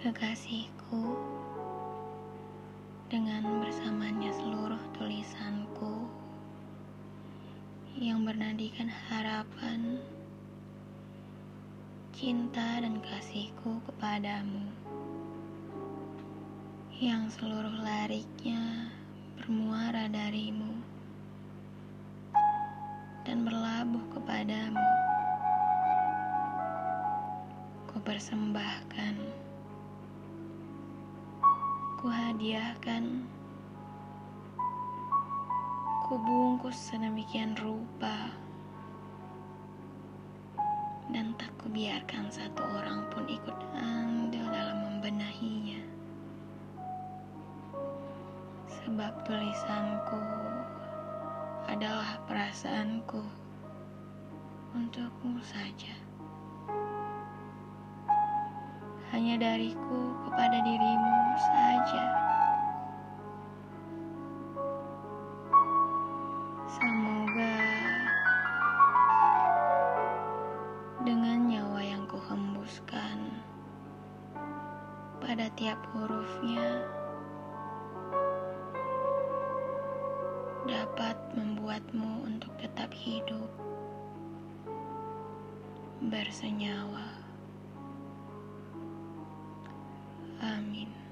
kekasihku. Dengan bersamanya seluruh tulisanku yang bernadikan harapan cinta dan kasihku kepadamu. Yang seluruh lariknya bermuara darimu dan berlabuh kepadamu. Ku persembahkan Kuhadiahkan, kubungkus sedemikian rupa, dan tak kubiarkan satu orang pun ikut andil dalam membenahinya. Sebab tulisanku adalah perasaanku untukmu saja. Hanya dariku kepada dirimu Semoga dengan nyawa yang kuhembuskan pada tiap hurufnya dapat membuatmu untuk tetap hidup bersenyawa. Amin.